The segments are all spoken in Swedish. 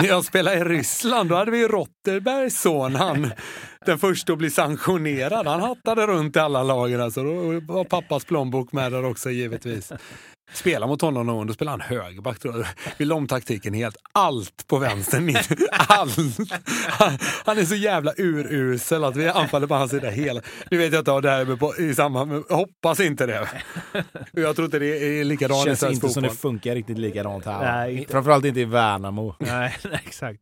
när jag spelade i Ryssland, då hade vi Rotterbergs son, han, den första att bli sanktionerad. Han hattade runt i alla lager, alltså. då var pappas plånbok med där också givetvis. Spela mot honom någon gång, då spelar han högerback. Vi la om taktiken helt. Allt på vänstern. Allt. Han, han, är så jävla urusel att vi anfaller på hans sida hela... Nu vet jag inte om det här är i samband med... Hoppas inte det. Jag tror inte det är likadant Känns i inte fotboll. som det funkar riktigt likadant här. Nej, inte. Framförallt inte i Värnamo. Nej, exakt.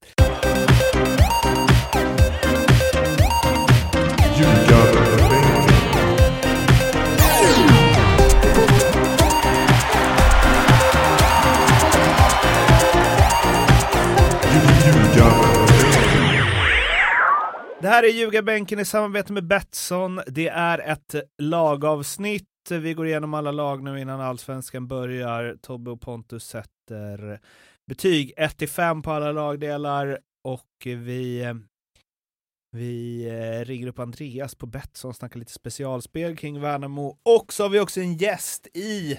Det här är Ljugarbänken i samarbete med Betsson. Det är ett lagavsnitt. Vi går igenom alla lag nu innan allsvenskan börjar. Tobbe och Pontus sätter betyg 1 5 på alla lagdelar och vi, vi eh, ringer upp Andreas på Betsson, snackar lite specialspel kring Värnamo och så har vi också en gäst i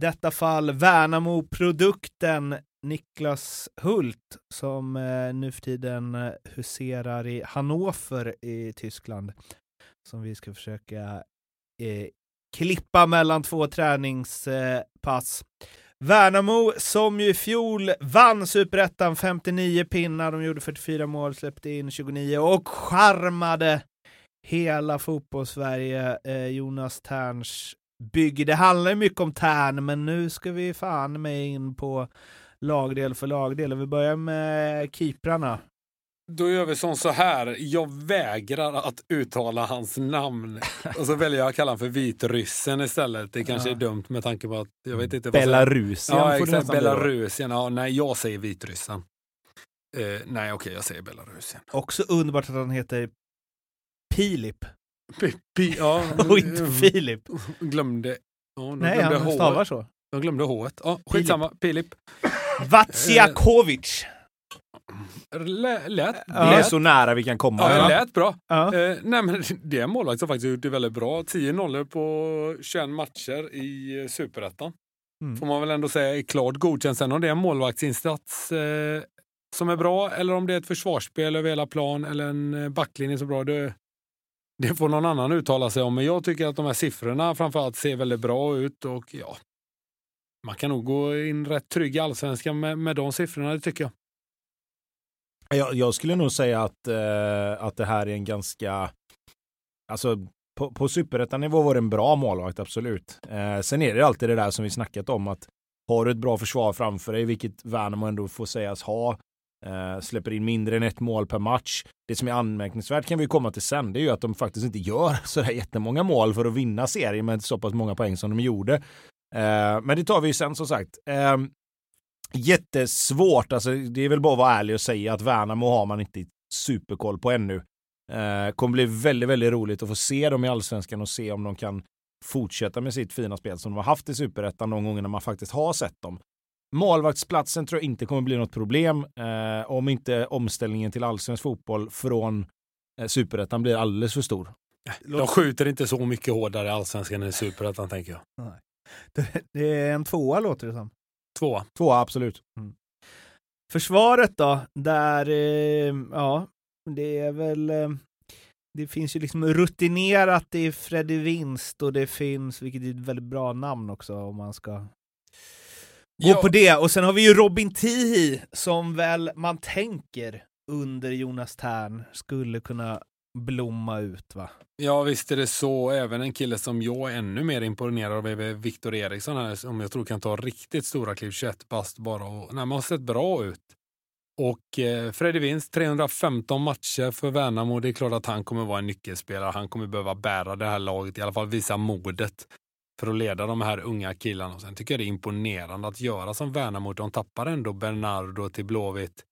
detta fall Värnamo-produkten Niklas Hult som eh, nu för tiden eh, huserar i Hannover i Tyskland. Som vi ska försöka eh, klippa mellan två träningspass. Eh, Värnamo som ju i fjol vann superettan 59 pinnar, de gjorde 44 mål, släppte in 29 och charmade hela fotbollssverige. Eh, Jonas Terns bygge. Det handlar ju mycket om Tern, men nu ska vi fan med in på lagdel för lagdel. Och vi börjar med keeprarna. Då gör vi som så här. Jag vägrar att uttala hans namn. Och så väljer jag att kalla honom för vitryssen istället. Det kanske Ja. är dumt med tanke på att jag vet inte. Belarusien Ja, exakt. Belarusien. Ja, nej, jag säger vitryssen. Eh, nej, okej, jag säger Belarusien. Också underbart att han heter Pilip Pi, pi, ja, och inte Filip. Glömde. Ja, Nej, glömde han stavar så. De glömde H. Ja, skitsamma. Filip. Vatsiakovic. Lät, lät, Det är så nära vi kan komma. ja, lät bra. Ja. Eh, nej, men det är en målvakt som faktiskt har gjort det väldigt bra. 10 nollor på 21 matcher i Superettan. Mm. Får man väl ändå säga är klart godkänt. Sen om det är en målvaktsinsats eh, som är bra eller om det är ett försvarsspel över hela plan eller en eh, backlinje som är bra. Det, det får någon annan uttala sig om. Men jag tycker att de här siffrorna framförallt ser väldigt bra ut och ja, man kan nog gå in rätt trygg i allsvenskan med, med de siffrorna, det tycker jag. Jag, jag skulle nog säga att, eh, att det här är en ganska... Alltså, på, på superettanivå var det en bra målvakt, absolut. Eh, sen är det alltid det där som vi snackat om att har du ett bra försvar framför dig, vilket Värnamo ändå får sägas ha, eh, släpper in mindre än ett mål per match. Det som är anmärkningsvärt kan vi komma till sen, det är ju att de faktiskt inte gör sådär jättemånga mål för att vinna serien med så pass många poäng som de gjorde. Eh, men det tar vi sen som sagt. Eh, jättesvårt, alltså det är väl bara att vara ärlig och säga att Värnamo har man inte superkoll på ännu. Eh, kommer bli väldigt, väldigt roligt att få se dem i allsvenskan och se om de kan fortsätta med sitt fina spel som de har haft i superettan de gångerna man faktiskt har sett dem. Målvaktsplatsen tror jag inte kommer bli något problem eh, om inte omställningen till allsvensk fotboll från eh, superettan blir alldeles för stor. De skjuter inte så mycket hårdare i allsvenskan än i superettan, tänker jag. Det är en tvåa låter det som. Tvåa. Två, absolut. Försvaret då, där, eh, ja, det är väl, eh, det finns ju liksom rutinerat i Freddy Winst och det finns, vilket är ett väldigt bra namn också om man ska gå Ja. på det. Och sen har vi ju Robin Tihi som väl man tänker under Jonas Tern skulle kunna blomma ut va? Ja, visst är det så. Även en kille som jag är ännu mer imponerad av är Viktor Eriksson här, som jag tror kan ta riktigt stora kliv, 21 bast bara. Och, nej, man har sett bra ut. Och eh, Freddy Winst, 315 matcher för Värnamo. Det är klart att han kommer vara en nyckelspelare. Han kommer behöva bära det här laget, i alla fall visa modet för att leda de här unga killarna. Och sen tycker jag det är imponerande att göra som Värnamo. De tappar ändå Bernardo till Blåvitt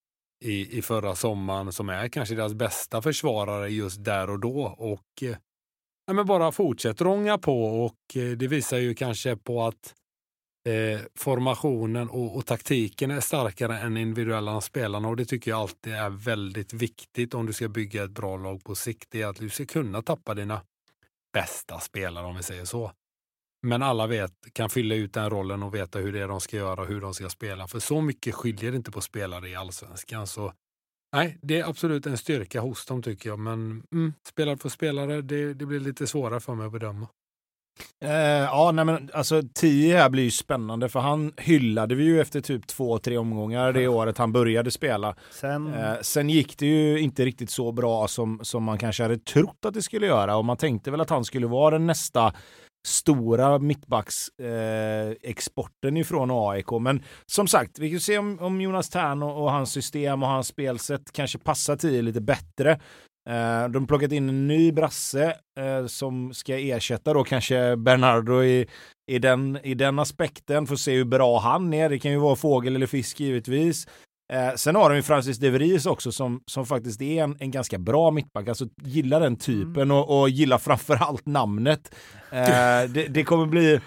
i, i förra sommaren som är kanske deras bästa försvarare just där och då. Och eh, men bara fortsätt rånga på och eh, det visar ju kanske på att eh, formationen och, och taktiken är starkare än individuella spelarna och det tycker jag alltid är väldigt viktigt om du ska bygga ett bra lag på sikt. Det är att du ska kunna tappa dina bästa spelare om vi säger så. Men alla vet, kan fylla ut den rollen och veta hur det är de ska göra och hur de ska spela. För så mycket skiljer det inte på spelare i allsvenskan. Så nej, det är absolut en styrka hos dem tycker jag. Men mm, spelare för spelare, det, det blir lite svårare för mig att bedöma. Eh, ja, nej men alltså 10 här blir ju spännande för han hyllade vi ju efter typ två, tre omgångar det året han började spela. Sen, Eh, sen gick det ju inte riktigt så bra som, som man kanske hade trott att det skulle göra och man tänkte väl att han skulle vara den nästa stora mittbacksexporten eh, ifrån AIK. Men som sagt, vi kan se om, om Jonas Tern och, och hans system och hans spelsätt kanske passar 10 lite bättre. Eh, de har plockat in en ny brasse eh, som ska ersätta då kanske Bernardo i, i, den, i den aspekten. Får se hur bra han är. Det kan ju vara fågel eller fisk givetvis. Eh, sen har de ju Francis De Vries också som, som faktiskt är en, en ganska bra mittback. Alltså gillar den typen Mm. och, och gillar framförallt namnet. Eh, det, det kommer bli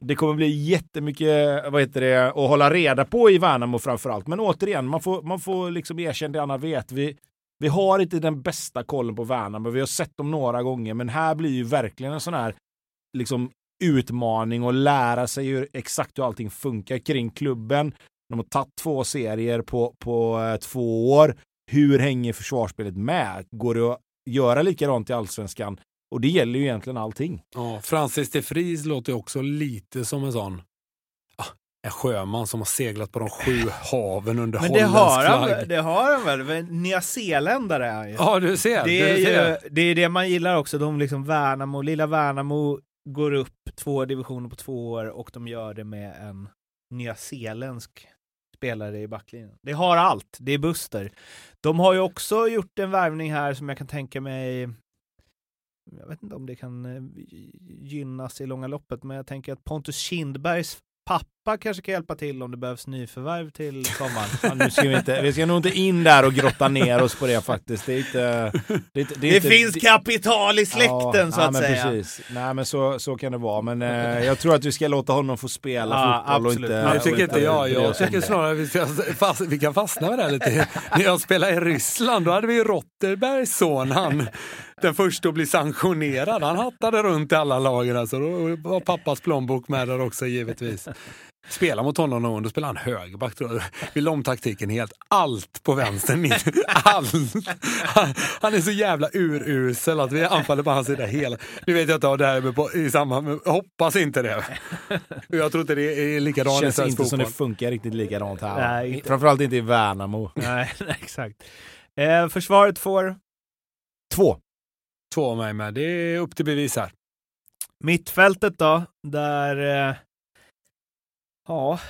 det kommer bli jättemycket vad heter det, att hålla reda på i Värnamo framförallt. Men återigen, man får, man får liksom erkänna det Anna vet. Vi, vi har inte den bästa kollen på Värnamo. Vi har sett dem några gånger, men här blir ju verkligen en sån här liksom, utmaning och lära sig hur, exakt hur allting funkar kring klubben. De har tagit två serier på, på eh, två år. Hur hänger försvarsspelet med? Går det att göra likadant i allsvenskan? Och det gäller ju egentligen allting. Ja, Francis de Vries låter också lite som en sån ah, en sjöman som har seglat på de sju haven under men det holländsk har, han, flagg. det har han väl? väl? Nya-Zeeländare är han ju. Ja, du ser. Det är du ser. ju det, är det man gillar också. De liksom Värnamo, lilla Värnamo går upp två divisioner på två år och de gör det med en nyzeeländsk spelare i backlinjen. Det har allt. Det är Buster. De har ju också gjort en värvning här som jag kan tänka mig jag vet inte om det kan eh, gynnas i långa loppet, men jag tänker att Pontus Kindbergs pappa kanske kan hjälpa till om det behövs nyförvärv till sommaren. Ja, nu ska vi, inte, vi ska nog inte in där och grotta ner oss på det faktiskt. Det, är inte, det, är det, är Det inte, finns kapital i släkten Ja, så att men säga. Precis. Nej men så, så kan det vara. Men eh, jag tror att vi ska låta honom få spela Ja, fotboll och absolut. inte... Nej, tycker inte jag. Jag tycker snarare vi, ska fast, vi kan fastna med det här lite. När jag spelade i Ryssland, då hade vi ju Rotterbergs son, han, den första att bli sanktionerad. Han hattade runt i alla lagen, alltså. då var pappas plånbok med där också givetvis. Spela mot honom någon gång, då spelar han högerback. tror jag. Vi la om taktiken helt. Allt på vänstern. Allt. Han, han är så jävla urusel att vi anfaller på hans sida hela... Nu vet jag inte om det här är på, i samband med... Hoppas inte det. Jag tror inte det är likadant i känns svensk inte som det fotboll. funkar riktigt likadant här. Nej, inte. Framförallt inte i Värnamo. Nej, nej, exakt. Eh, försvaret får Två. Två av mig med. Det är upp till bevis här. mittfältet då, där... Eh, ja,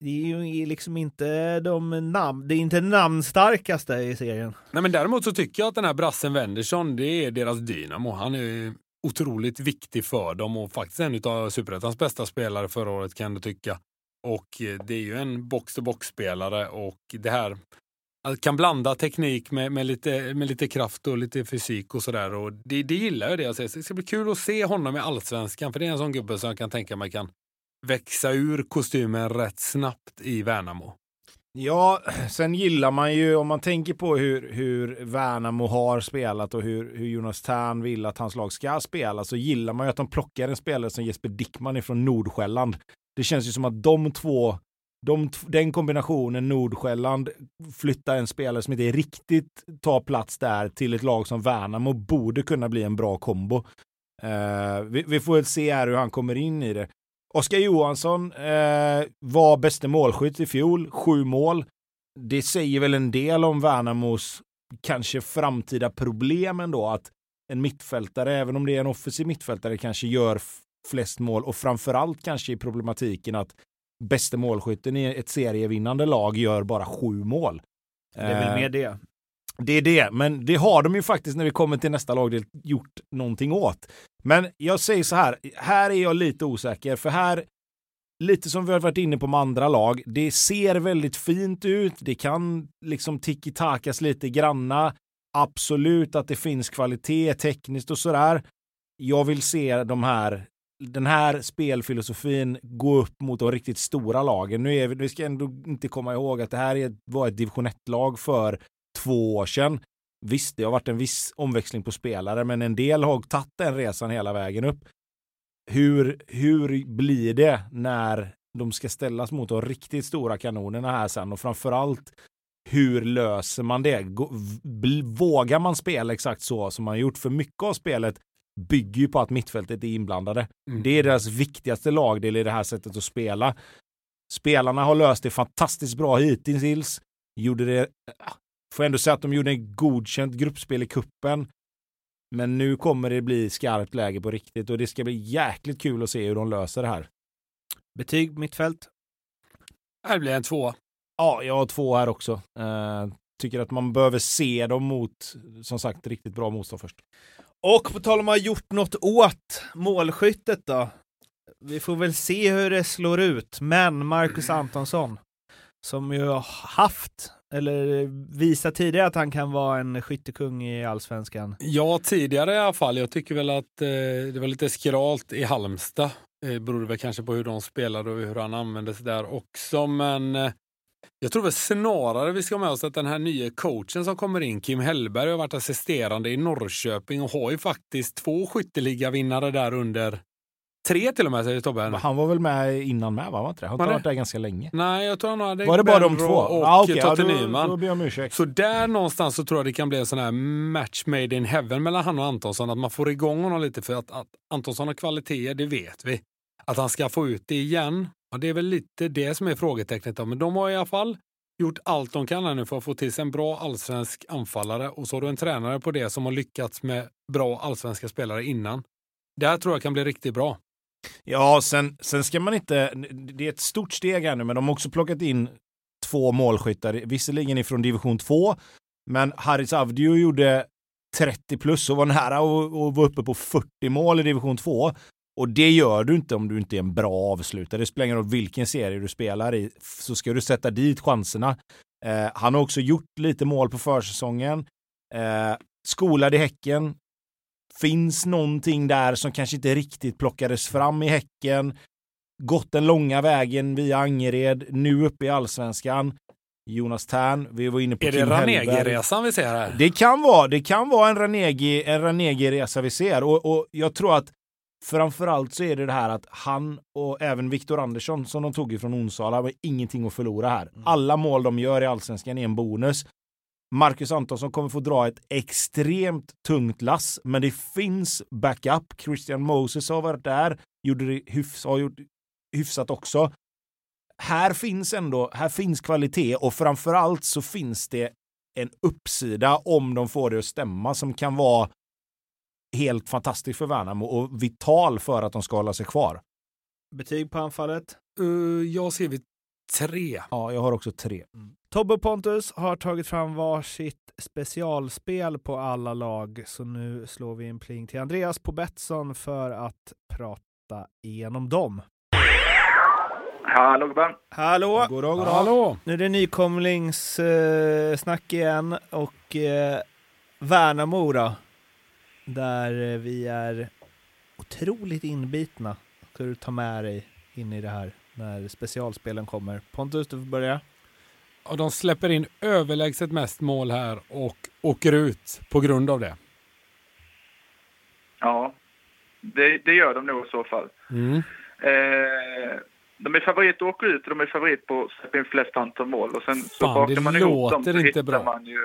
det är ju liksom inte de namn... Det är inte namnstarkaste i serien. Nej, men däremot så tycker jag att den här brassen Wendersson, det är deras dynamo. Han är otroligt viktig för dem och faktiskt en av Superettans bästa spelare förra året kan du tycka. Och eh, det är ju en box-to-box-spelare och det här kan blanda teknik med, med, lite, med lite kraft och lite fysik och sådär. Och det, det gillar jag det. Alltså, det ska bli kul att se honom i allsvenskan för det är en sån gubbe som jag kan tänka mig kan växa ur kostymen rätt snabbt i Värnamo. Ja, sen gillar man ju, om man tänker på hur, hur Värnamo har spelat och hur, hur Jonas Tern vill att hans lag ska spela, så gillar man ju att de plockar en spelare som Jesper Dickman ifrån Nordsjälland. Det känns ju som att de två, de, den kombinationen Nordsjälland flyttar en spelare som inte riktigt tar plats där till ett lag som Värnamo borde kunna bli en bra kombo. Eh, vi, vi får väl se här hur han kommer in i det. Oskar Johansson eh, var bäste målskytt i fjol, sju mål. Det säger väl en del om Värnamos kanske framtida problem ändå, att en mittfältare, även om det är en offensiv mittfältare, kanske gör flest mål och framförallt kanske i problematiken att bäste målskytten i ett serievinnande lag gör bara sju mål. Det är väl Eh, mer det. det är det, men det har de ju faktiskt när vi kommer till nästa lagdel gjort någonting åt. Men jag säger så här, här är jag lite osäker, för här, lite som vi har varit inne på med andra lag, det ser väldigt fint ut, det kan liksom tiki-takas lite granna, absolut att det finns kvalitet tekniskt och sådär. Jag vill se de här den här spelfilosofin gå upp mot de riktigt stora lagen. Nu är vi, vi ska ändå inte komma ihåg att det här var ett division 1-lag för två år sedan. Visst, det har varit en viss omväxling på spelare, men en del har tagit den resan hela vägen upp. hur, hur blir det när de ska ställas mot de riktigt stora kanonerna här sen och framförallt hur löser man det? Vågar man spela exakt så som man gjort? För mycket av spelet bygger ju på att mittfältet är inblandade. Mm. Det är deras viktigaste lagdel i det här sättet att spela. Spelarna har löst det fantastiskt bra hittills. Gjorde det, äh, får ändå säga att de gjorde en godkänt gruppspel i kuppen. Men nu kommer det bli skarpt läge på riktigt och det ska bli jäkligt kul att se hur de löser det här. Betyg mittfält? Det blir en två. Ja, jag har två här också. Uh, tycker att man behöver se dem mot, som sagt, riktigt bra motstånd först. Och på tal om att ha gjort något åt målskyttet då. Vi får väl se hur det slår ut, men Marcus Antonsson som ju har haft, eller visat tidigare att han kan vara en skyttekung i allsvenskan. Ja, tidigare i alla fall. Jag tycker väl att eh, det var lite skralt i Halmstad. Eh, det berodde väl kanske på hur de spelade och hur han användes där också, men eh, jag tror väl snarare vi ska ha med oss att den här nya coachen som kommer in, Kim Hellberg, har varit assisterande i Norrköping och har ju faktiskt två skytteligavinnare där under Tre till och med säger Tobbe. Han var väl med innan med va? Var inte det? Han har varit där ganska länge. Nej, jag tror han hade Var det bara de två? och ah, okay. Totte ja, Nyman. Då, då om ursäkt. Så där någonstans så tror jag det kan bli en sån här match made in heaven mellan han och Antonsson. Att man får igång honom lite för att, att Antonsson har kvaliteter, det vet vi. Att han ska få ut det igen, ja, det är väl lite det som är frågetecknet. Då. Men de har i alla fall gjort allt de kan här nu för att få till sig en bra allsvensk anfallare och så har du en tränare på det som har lyckats med bra allsvenska spelare innan. Det här tror jag kan bli riktigt bra. Ja, sen, sen ska man inte, det är ett stort steg här nu, men de har också plockat in två målskyttar, visserligen ifrån division 2, men Haris Avdiu gjorde 30 plus och var nära och, var uppe på 40 mål i division 2. Och det gör du inte om du inte är en bra avslutare. Det spelar ingen roll vilken serie du spelar i, så ska du sätta dit chanserna. Eh, han har också gjort lite mål på försäsongen. Eh, skolad i Häcken. Finns någonting där som kanske inte riktigt plockades fram i Häcken. Gått den långa vägen via Angered, nu uppe i allsvenskan. Jonas Tern, vi var inne på Är det Ranegi-resan vi ser här? Det kan vara, det kan vara en Ranegi-resa vi ser och, och jag tror att Framförallt så är det det här att han och även Viktor Andersson som de tog ifrån Onsala har ingenting att förlora här. Mm. Alla mål de gör i allsvenskan är en bonus. Marcus Antonsson kommer få dra ett extremt tungt lass, men det finns backup. Christian Moses har varit där, gjorde det hyfs, har gjort hyfsat också. Här finns ändå, här finns kvalitet och framförallt så finns det en uppsida om de får det att stämma som kan vara helt fantastisk för Värnamo och vital för att de ska hålla sig kvar. Betyg på anfallet? Uh, jag ser vi tre. Ja, jag har också tre. Mm. Tobbe och Pontus har tagit fram varsitt specialspel på alla lag, så nu slår vi en pling till Andreas på Betsson för att prata igenom dem. Hallå gubben! Hallå! Goddag, goddag. Hallå! Nu är det nykomlingssnack eh, igen och eh, Värnamo då? Där eh, vi är otroligt inbitna. Ska du ta med dig in i det här när specialspelen kommer. Pontus, du får börja. Ja, de släpper in överlägset mest mål här och åker ut på grund av det. Ja, det, det gör de nog i så fall. Mm. Eh, de är favorit att åka ut och de är favorit på att släppa in flest antal mål. Och sen Fan, så bakar man ihop dem så inte bra. man ju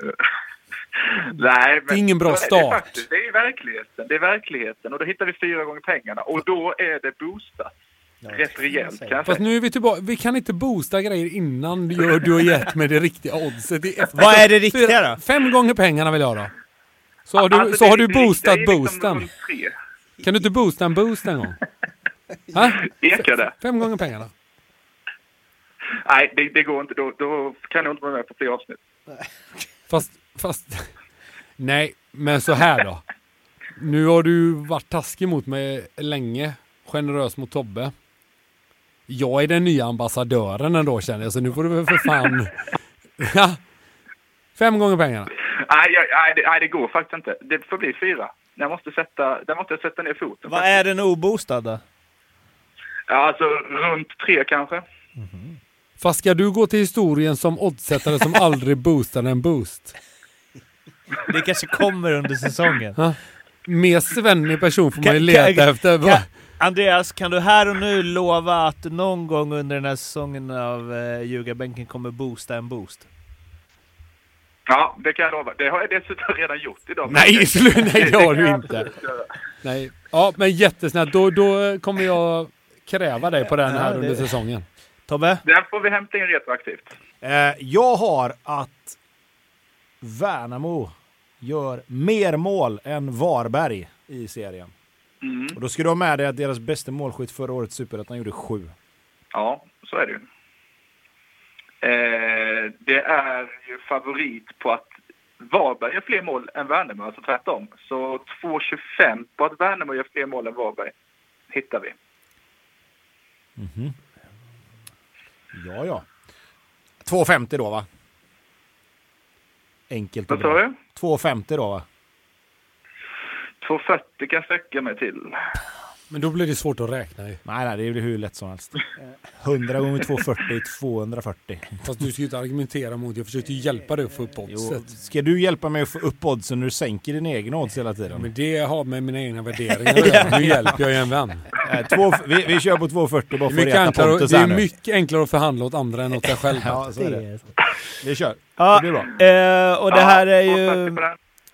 Nej, men det är ingen bra start. Det är, faktiskt, det är verkligheten. Det är verkligheten. Och då hittar vi fyra gånger pengarna. Och då är det boostat. Ja, Rätt rejält kan jag Fast nu är vi tillbaka. Vi kan inte boosta grejer innan du, gör, du har gett mig det riktiga oddset. Det Vad är det riktiga då? Fem gånger pengarna vill jag ha då. Så har du, alltså, så har du boostat liksom boosten. Kan du inte boosta en boost en gång? Ekar det? Fem gånger pengarna. Nej, det, det, går inte. Då, då kan jag inte vara med på fler avsnitt. Fast Fast, nej, men så här då. Nu har du varit taskig mot mig länge, generös mot Tobbe. Jag är den nya ambassadören ändå känner jag, så nu får du väl för fan... Fem gånger pengarna. Nej, nej, det, nej, det går faktiskt inte. Det får bli fyra. Jag måste sätta, där måste jag sätta ner foten. Vad är den? Ja, alltså runt tre kanske. Mm -hmm. Fast ska du gå till historien som oddsättare som aldrig boostade en boost? Det kanske kommer under säsongen. Ja. Mer svennig person får man ju leta kan, efter. Kan, Andreas, kan du här och nu lova att någon gång under den här säsongen av eh, Ljugarbänken kommer boosta en boost? Ja, det kan jag lova. Det har jag dessutom redan gjort idag. Nej, nej det har du inte. Nej. Ja, men jättesnällt. Då, då kommer jag kräva dig på den här ja, under säsongen. Tobbe? Den får vi hämta in retroaktivt. Eh, jag har att Värnamo gör mer mål än Varberg i serien. Mm. Och då ska du ha med dig att deras bästa målskytt förra året Superettan gjorde sju. Ja, så är det ju. Eh, det är ju favorit på att Varberg gör fler mål än Värnamo, alltså tvärtom. Så 2,25 på att Värnamo gör fler mål än Varberg hittar vi. Mm -hmm. Ja, ja. 2,50 då, va? Enkelt och Vad bra. 2,50 då, va? 2,40 kan jag sträcka mig till. Men då blir det svårt att räkna ju. Nej, nej, det blir hur lätt som helst. 100 gånger 240 är 240. Fast du ska ju inte argumentera mot, jag försökte ju hjälpa dig att få upp oddset. Ska du hjälpa mig att få upp oddsen när du sänker din egen odds hela tiden? Men det har med mina egna värderingar att göra. Nu hjälper jag ju en vän. Äh, två, vi, vi kör på 240 bara för att reta Pontus Det är mycket enklare att förhandla åt andra än åt dig själv. ja, så är det. Vi kör. Ja, det blir bra. Eh, och det här är ju...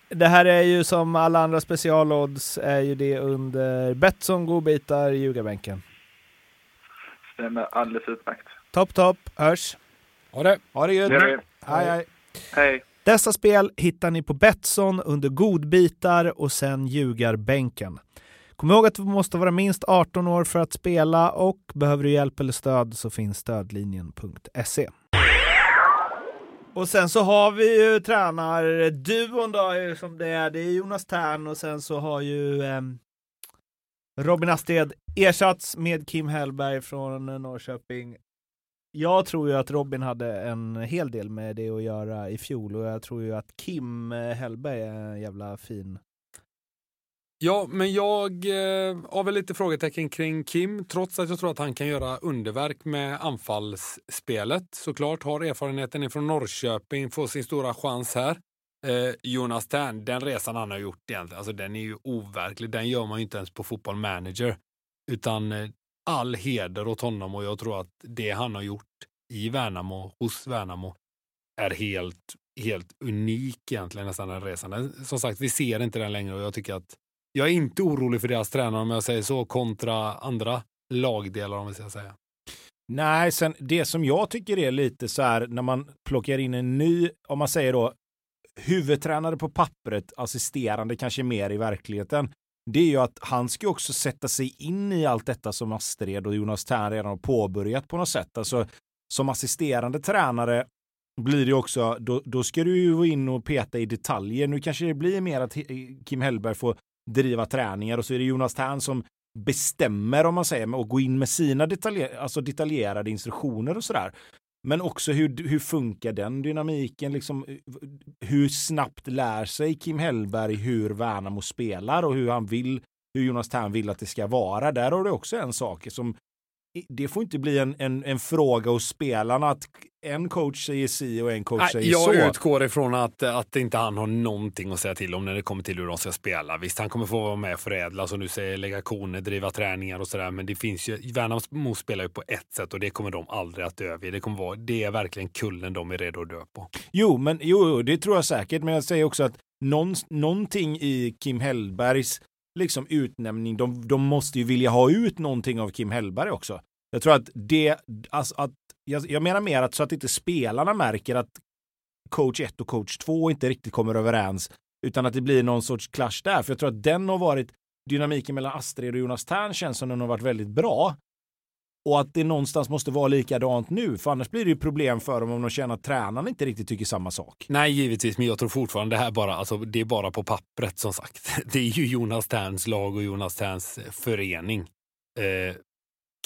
Det här är ju som alla andra specialodds är ju det under Betsson, godbitar, ljugarbänken. Stämmer alldeles utmärkt. Topp, topp. Hörs. Ha det. Ha det gött. Hej, hej. Hej. Dessa spel hittar ni på Betsson under godbitar och sen ljugarbänken. Kom ihåg att du måste vara minst 18 år för att spela och behöver du hjälp eller stöd så finns stödlinjen.se. Och sen så har vi ju tränarduon då som det är. Det är Jonas Tern och sen så har ju eh, Robin Asted ersatts med Kim Hellberg från Norrköping. Jag tror ju att Robin hade en hel del med det att göra i fjol och jag tror ju att Kim eh, Hellberg är en jävla fin Ja, men jag eh, har väl lite frågetecken kring Kim, trots att jag tror att han kan göra underverk med anfallsspelet. Såklart har erfarenheten från Norrköping, får sin stora chans här. Eh, Jonas Tern, den resan han har gjort egentligen, alltså den är ju overklig. Den gör man ju inte ens på fotboll manager. Utan eh, all heder åt honom och jag tror att det han har gjort i Värnamo, hos Värnamo, är helt, helt unik egentligen nästan den resan. Som sagt, vi ser inte den längre och jag tycker att jag är inte orolig för deras tränare om jag säger så, kontra andra lagdelar om vi ska säga. Nej, sen det som jag tycker är lite så här när man plockar in en ny, om man säger då huvudtränare på pappret, assisterande kanske mer i verkligheten. Det är ju att han ska också sätta sig in i allt detta som Astrid och Jonas Tern redan har påbörjat på något sätt. Alltså som assisterande tränare blir det också, då, då ska du ju gå in och peta i detaljer. Nu kanske det blir mer att Kim Hellberg får driva träningar och så är det Jonas Tern som bestämmer om man säger och gå in med sina detaljer, alltså detaljerade instruktioner och sådär. Men också hur, hur funkar den dynamiken? Liksom, hur snabbt lär sig Kim Hellberg hur Värnamo spelar och hur han vill, hur Jonas Tern vill att det ska vara? Där har du också en sak som det får inte bli en, en, en fråga hos spelarna att en coach säger si och en coach Nej, säger jag så. Jag utgår ifrån att, att inte han har någonting att säga till om när det kommer till hur de ska spela. Visst, han kommer få vara med och förädla, som du säger, lägga koner, driva träningar och sådär. Men det finns ju, Värnamo spelar ju på ett sätt och det kommer de aldrig att överge. Det, kommer vara, det är verkligen kullen de är redo att dö på. Jo, men jo, det tror jag säkert. Men jag säger också att någon, någonting i Kim Hellbergs liksom utnämning, de, de måste ju vilja ha ut någonting av Kim Hellberg också. Jag tror att det, alltså att, jag, jag menar mer att så att inte spelarna märker att coach 1 och coach 2 inte riktigt kommer överens, utan att det blir någon sorts clash där. För jag tror att den har varit, dynamiken mellan Astrid och Jonas Tern känns som den har varit väldigt bra. Och att det någonstans måste vara likadant nu, för annars blir det ju problem för dem om de känner att tränaren inte riktigt tycker samma sak. Nej, givetvis, men jag tror fortfarande det här bara, alltså, det är bara på pappret som sagt. Det är ju Jonas Terns lag och Jonas Terns förening. Eh,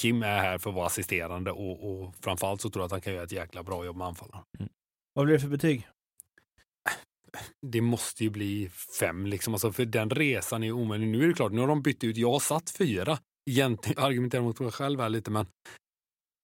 Kim är här för att vara assisterande och, och framförallt så tror jag att han kan göra ett jäkla bra jobb med anfallarna. Mm. Vad blir det för betyg? Det måste ju bli fem, liksom. alltså, för den resan är omöjlig. Nu är det klart, nu har de bytt ut. Jag har satt fyra. Egentligen argumenterar mot mig själv här lite, men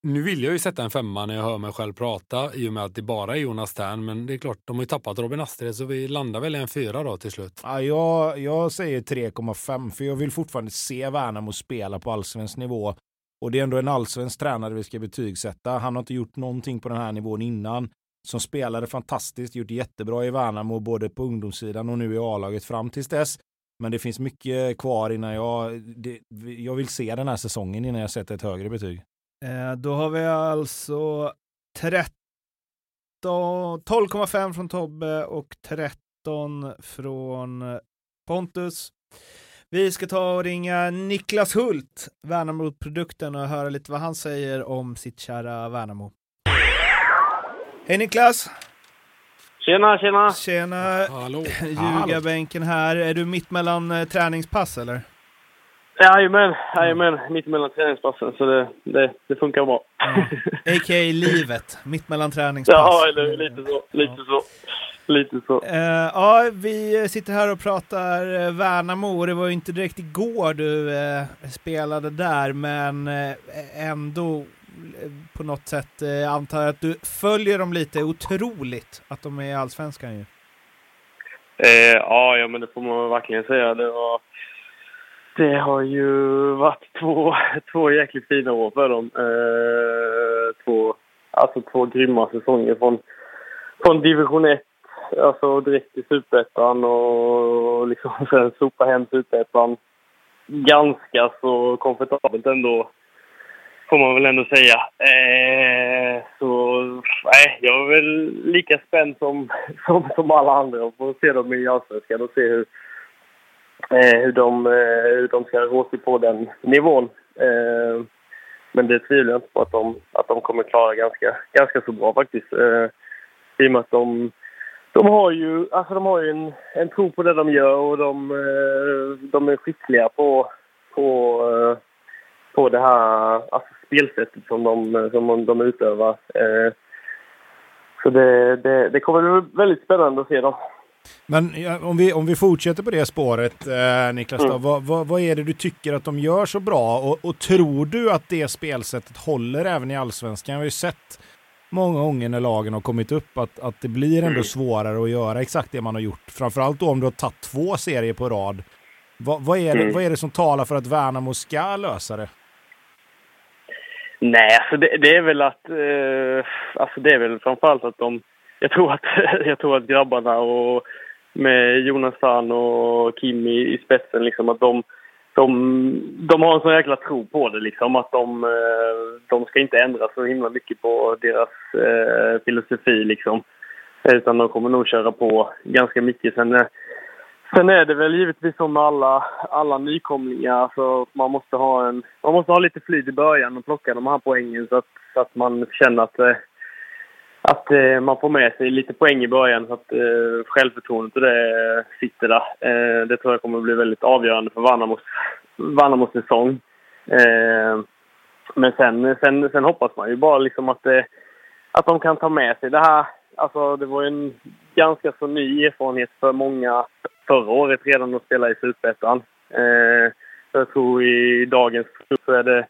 nu vill jag ju sätta en femma när jag hör mig själv prata i och med att det bara är Jonas Tern. Men det är klart, de har ju tappat Robin Astrid så vi landar väl i en fyra då till slut. Ja, jag, jag säger 3,5 för jag vill fortfarande se Värnamo spela på allsvensk nivå. Och det är ändå en allsvensk tränare vi ska betygsätta. Han har inte gjort någonting på den här nivån innan. Som spelade fantastiskt, gjort jättebra i Värnamo både på ungdomssidan och nu i A-laget fram tills dess. Men det finns mycket kvar innan jag... Det, jag vill se den här säsongen innan jag sätter ett högre betyg. Eh, då har vi alltså 13, 12,5 från Tobbe och 13 från Pontus. Vi ska ta och ringa Niklas Hult, Värnamo-produkten, och höra lite vad han säger om sitt kära Värnamo. Hej Niklas! Tjena, tjena! Tjena! Hallå! Ljugarbänken här. Är du mitt mellan eh, träningspass eller? Jajamän, jajamän. Mitt emellan träningspassen, så det, det, det funkar bra. Ja. A.k.a. livet, mitt mellan träningspass. Ja, eller lite så. Lite Ja. så. Lite så. Eh, ja, vi sitter här och pratar eh, Värnamo. Det var ju inte direkt igår du eh, spelade där, men eh, ändå på något sätt eh, antar att du följer dem lite. Otroligt att de är i Allsvenskan ju. Eh, ja, ja, men det får man verkligen säga. Det, var, det har ju varit två, två jäkligt fina år för dem. Eh, två, alltså två grymma säsonger från, från division 1, alltså direkt till superettan och liksom sen sopa hem superettan ganska så komfortabelt ändå. Får man väl ändå säga. Eh, så nej, jag är väl lika spänd som, som, som alla andra och får se dem i Allsvenskan och se hur, eh, hur, de, eh, hur de ska rå sig på den nivån. Eh, men det tvivlar jag inte på att de, att de kommer klara ganska, ganska så bra faktiskt. Eh, I och med att de, de har ju, alltså de har ju en, en tro på det de gör och de, eh, de är skickliga på, på, eh, på det här alltså spelsättet som de, som de utövar. Eh, så det, det, det kommer bli väldigt spännande att se dem. Men om, vi, om vi fortsätter på det spåret, eh, Niklas, då, Mm. vad, vad, vad är det du tycker att de gör så bra? Och, och tror du att det spelsättet håller även i allsvenskan? Vi har ju sett många gånger när lagen har kommit upp att, att det blir ändå Mm. svårare att göra exakt det man har gjort. Framförallt då om du har tagit två serier på rad. Vad, vad, är det, Mm. vad är det som talar för att Värnamo ska lösa det? Nej, alltså det, det är väl att... Eh, alltså det är väl framförallt att de... Jag tror att, jag tror att grabbarna och med Jonathan och Kim i, i spetsen, liksom att de, de, de har en sån jäkla tro på det, liksom. Att de, eh, de ska inte ändra så himla mycket på deras eh, filosofi, liksom. Utan de kommer nog köra på ganska mycket. Sen, eh, Sen är det väl givetvis som med alla, alla nykomlingar. Så man, måste ha en, man måste ha lite flyt i början och plocka de här poängen så att, så att man känner att, eh, att eh, man får med sig lite poäng i början så att eh, självförtroendet och det sitter där. Eh, det tror jag kommer bli väldigt avgörande för Värnamos, Värnamos säsong. Men sen, sen, sen hoppas man ju bara liksom att, att de kan ta med sig det här. Alltså det var ju en ganska så ny erfarenhet för många förra året redan att spela i Superettan. Eh, jag tror i dagens klubb så är det,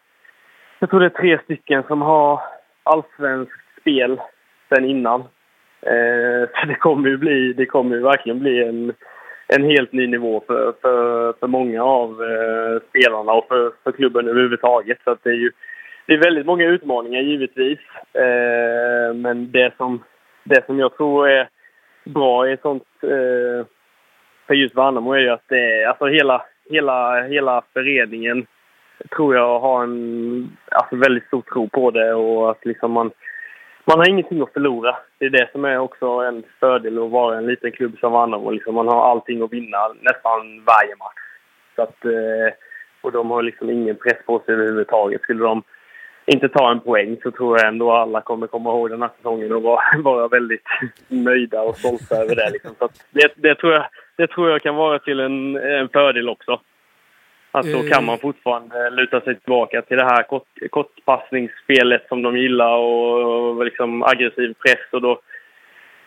jag tror det är tre stycken som har allsvenskt spel sen innan. Eh, så det kommer ju bli, det kommer ju verkligen bli en, en helt ny nivå för, för, för många av eh, spelarna och för, för klubben överhuvudtaget. Så att det är ju det är väldigt många utmaningar givetvis. Eh, men det som, det som jag tror är bra i ett sånt eh, för just Värnamo är ju att det alltså hela, hela, hela föreningen tror jag har en alltså väldigt stor tro på det och att liksom man, man har ingenting att förlora. Det är det som är också en fördel att vara en liten klubb som Värnamo. Liksom man har allting att vinna nästan varje match. Så att, eh, och de har liksom ingen press på sig överhuvudtaget. Skulle de inte ta en poäng så tror jag ändå alla kommer komma ihåg den här säsongen och vara, vara väldigt nöjda och stolta över det. Liksom. Så att det, det, tror jag, det tror jag kan vara till en, en fördel också. Att då Eh. kan man fortfarande luta sig tillbaka till det här kort, kortpassningsspelet som de gillar och, och liksom aggressiv press. Och då,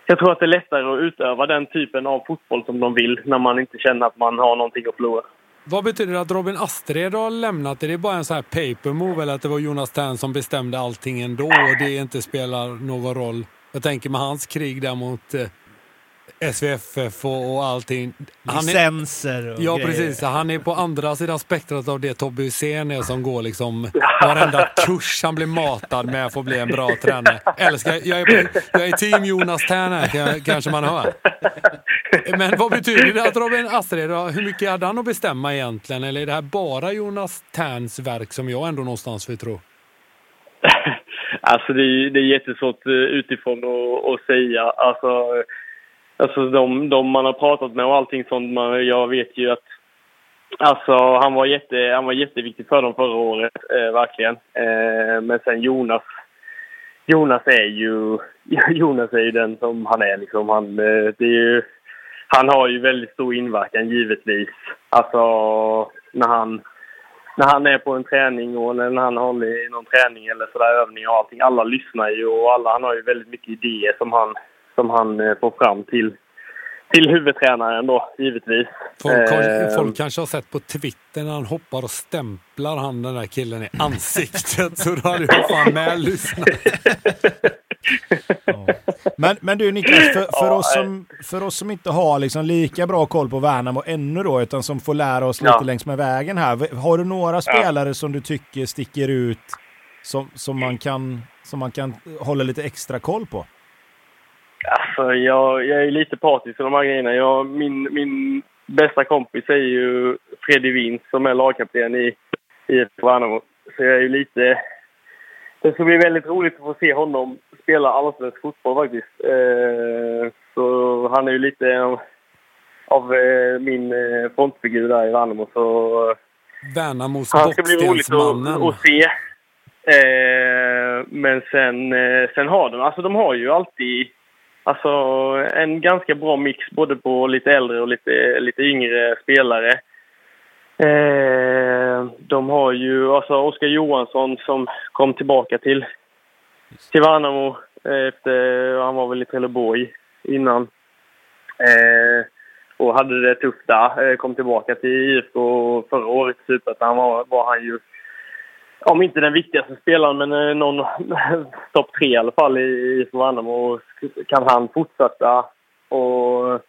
jag tror att det är lättare att utöva den typen av fotboll som de vill när man inte känner att man har någonting att förlora. Vad betyder det att Robin Astrid har lämnat? Är det bara en sån här paper move eller att det var Jonas Tern som bestämde allting ändå och det inte spelar någon roll? Jag tänker med hans krig där mot eh, SVFF och, och allting. Han Licenser och Ja, grejer. precis. Han är på andra sidan spektrat av det Tobbe Hysén är som går liksom varenda kurs han blir matad med för att bli en bra tränare. Älskar, jag är, på, jag är team Jonas Tern här, kan- kanske man hör. Men vad betyder det att Robin Astrid, hur mycket hade han att bestämma egentligen? Eller är det här bara Jonas Terns verk som jag ändå någonstans vill tro? Alltså det är, det är jättesvårt eh, utifrån att, att säga. Alltså, alltså de, de man har pratat med och allting sånt. Man, jag vet ju att alltså, han, var jätte, han var jätteviktig för dem förra året, eh, verkligen. Eh, men sen Jonas, Jonas är ju Jonas är ju den som han är. Liksom. Han, eh, det är ju, han har ju väldigt stor inverkan givetvis. Alltså när han när han är på en träning och när han håller i någon träning eller sådär övning och allting. Alla lyssnar ju och alla, han har ju väldigt mycket idéer som han, som han eh, får fram till, till huvudtränaren då, givetvis. Folk, har, Eh, folk kanske har sett på Twitter när han hoppar och stämplar han den där killen i ansiktet. Så då hade jag fan med lyssnat. Men, men du Niklas, för, för, Ja, oss som, för oss som inte har liksom lika bra koll på Värnamo ännu då, utan som får lära oss Ja. lite längs med vägen här. Har du några spelare som du tycker sticker ut som, som, man kan, som man kan hålla lite extra koll på? Alltså, jag, jag är lite partisk i de här grejerna. Jag, min, min bästa kompis är ju Freddy Wins som är lagkapten i IFK Värnamo. Så jag är ju lite... Det ska bli väldigt roligt att få se honom spela allsvensk fotboll faktiskt. Eh, så han är ju lite av, av eh, min eh, frontfigur där i Värnamo. Så Värnamos han ska bli roligt att, att se. Eh, men sen, eh, sen har de, alltså de har ju alltid alltså, en ganska bra mix både på lite äldre och lite, lite yngre spelare. Eh, de har ju alltså Oskar Johansson som kom tillbaka till, till Värnamo eh, efter, han var väl i Trelleborg innan. Eh, och hade det tufft där. Eh, kom tillbaka till IFK förra året i han, var, var han ju om inte den viktigaste spelaren, men eh, någon topp tre i alla fall i Värnamo. Och Kan han fortsätta och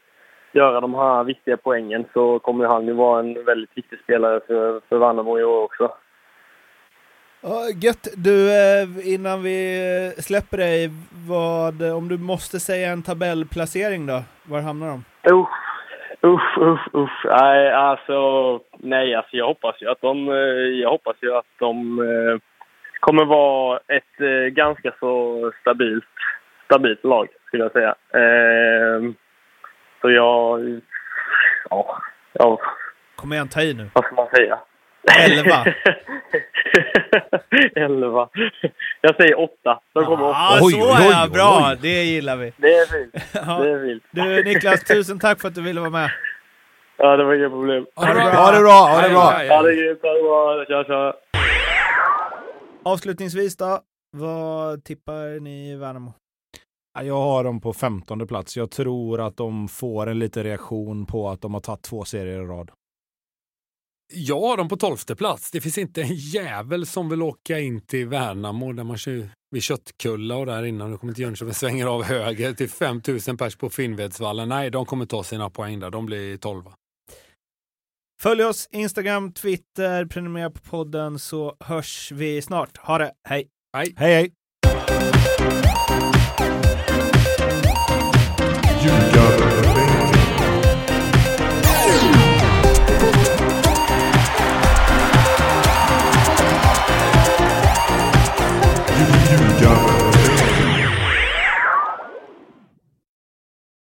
göra de här viktiga poängen så kommer han ju vara en väldigt viktig spelare för, för Värnamo i år också. Ja, gött. Du, eh, innan vi eh, släpper dig, vad, om du måste säga en tabellplacering då? Var hamnar de? Usch, usch, usch, usch. Nej, alltså, nej, alltså jag hoppas ju att de, eh, jag hoppas ju att de eh, kommer vara ett eh, ganska så stabilt, stabilt lag, skulle jag säga. Eh, så jag, ja, ja, Kom igen, ta i nu. vad ska man säga? Elva. Elva. Jag säger åtta. De kommer åtta. Ja, Oj, så oj, är oj, bra! oj. Det gillar vi. Det är fint. Ja. Det är fint. Du Niklas, tusen tack för att du ville vara med. Ja, det var inga problem. Ha det bra! Ha det bra, ha det bra. Ja, det grymt. Ha det bra. Tja, tja. Avslutningsvis då, vad tippar ni Värnamo? Ja, Jag har dem på 15 plats. Jag tror att de får en liten reaktion på att de har tagit två serier i rad. Jag har dem på tolfte plats. Det finns inte en jävel som vill åka in till Värnamo där man kör vid Köttkulla och där innan. Nu kommer till Jönköping svänger av höger till 5000 pers på Finnvedsvallen. Nej, de kommer ta sina poäng där. De blir tolva. Följ oss Instagram, Twitter, prenumerera på podden så hörs vi snart. Ha det, hej! Hej! Hej hej!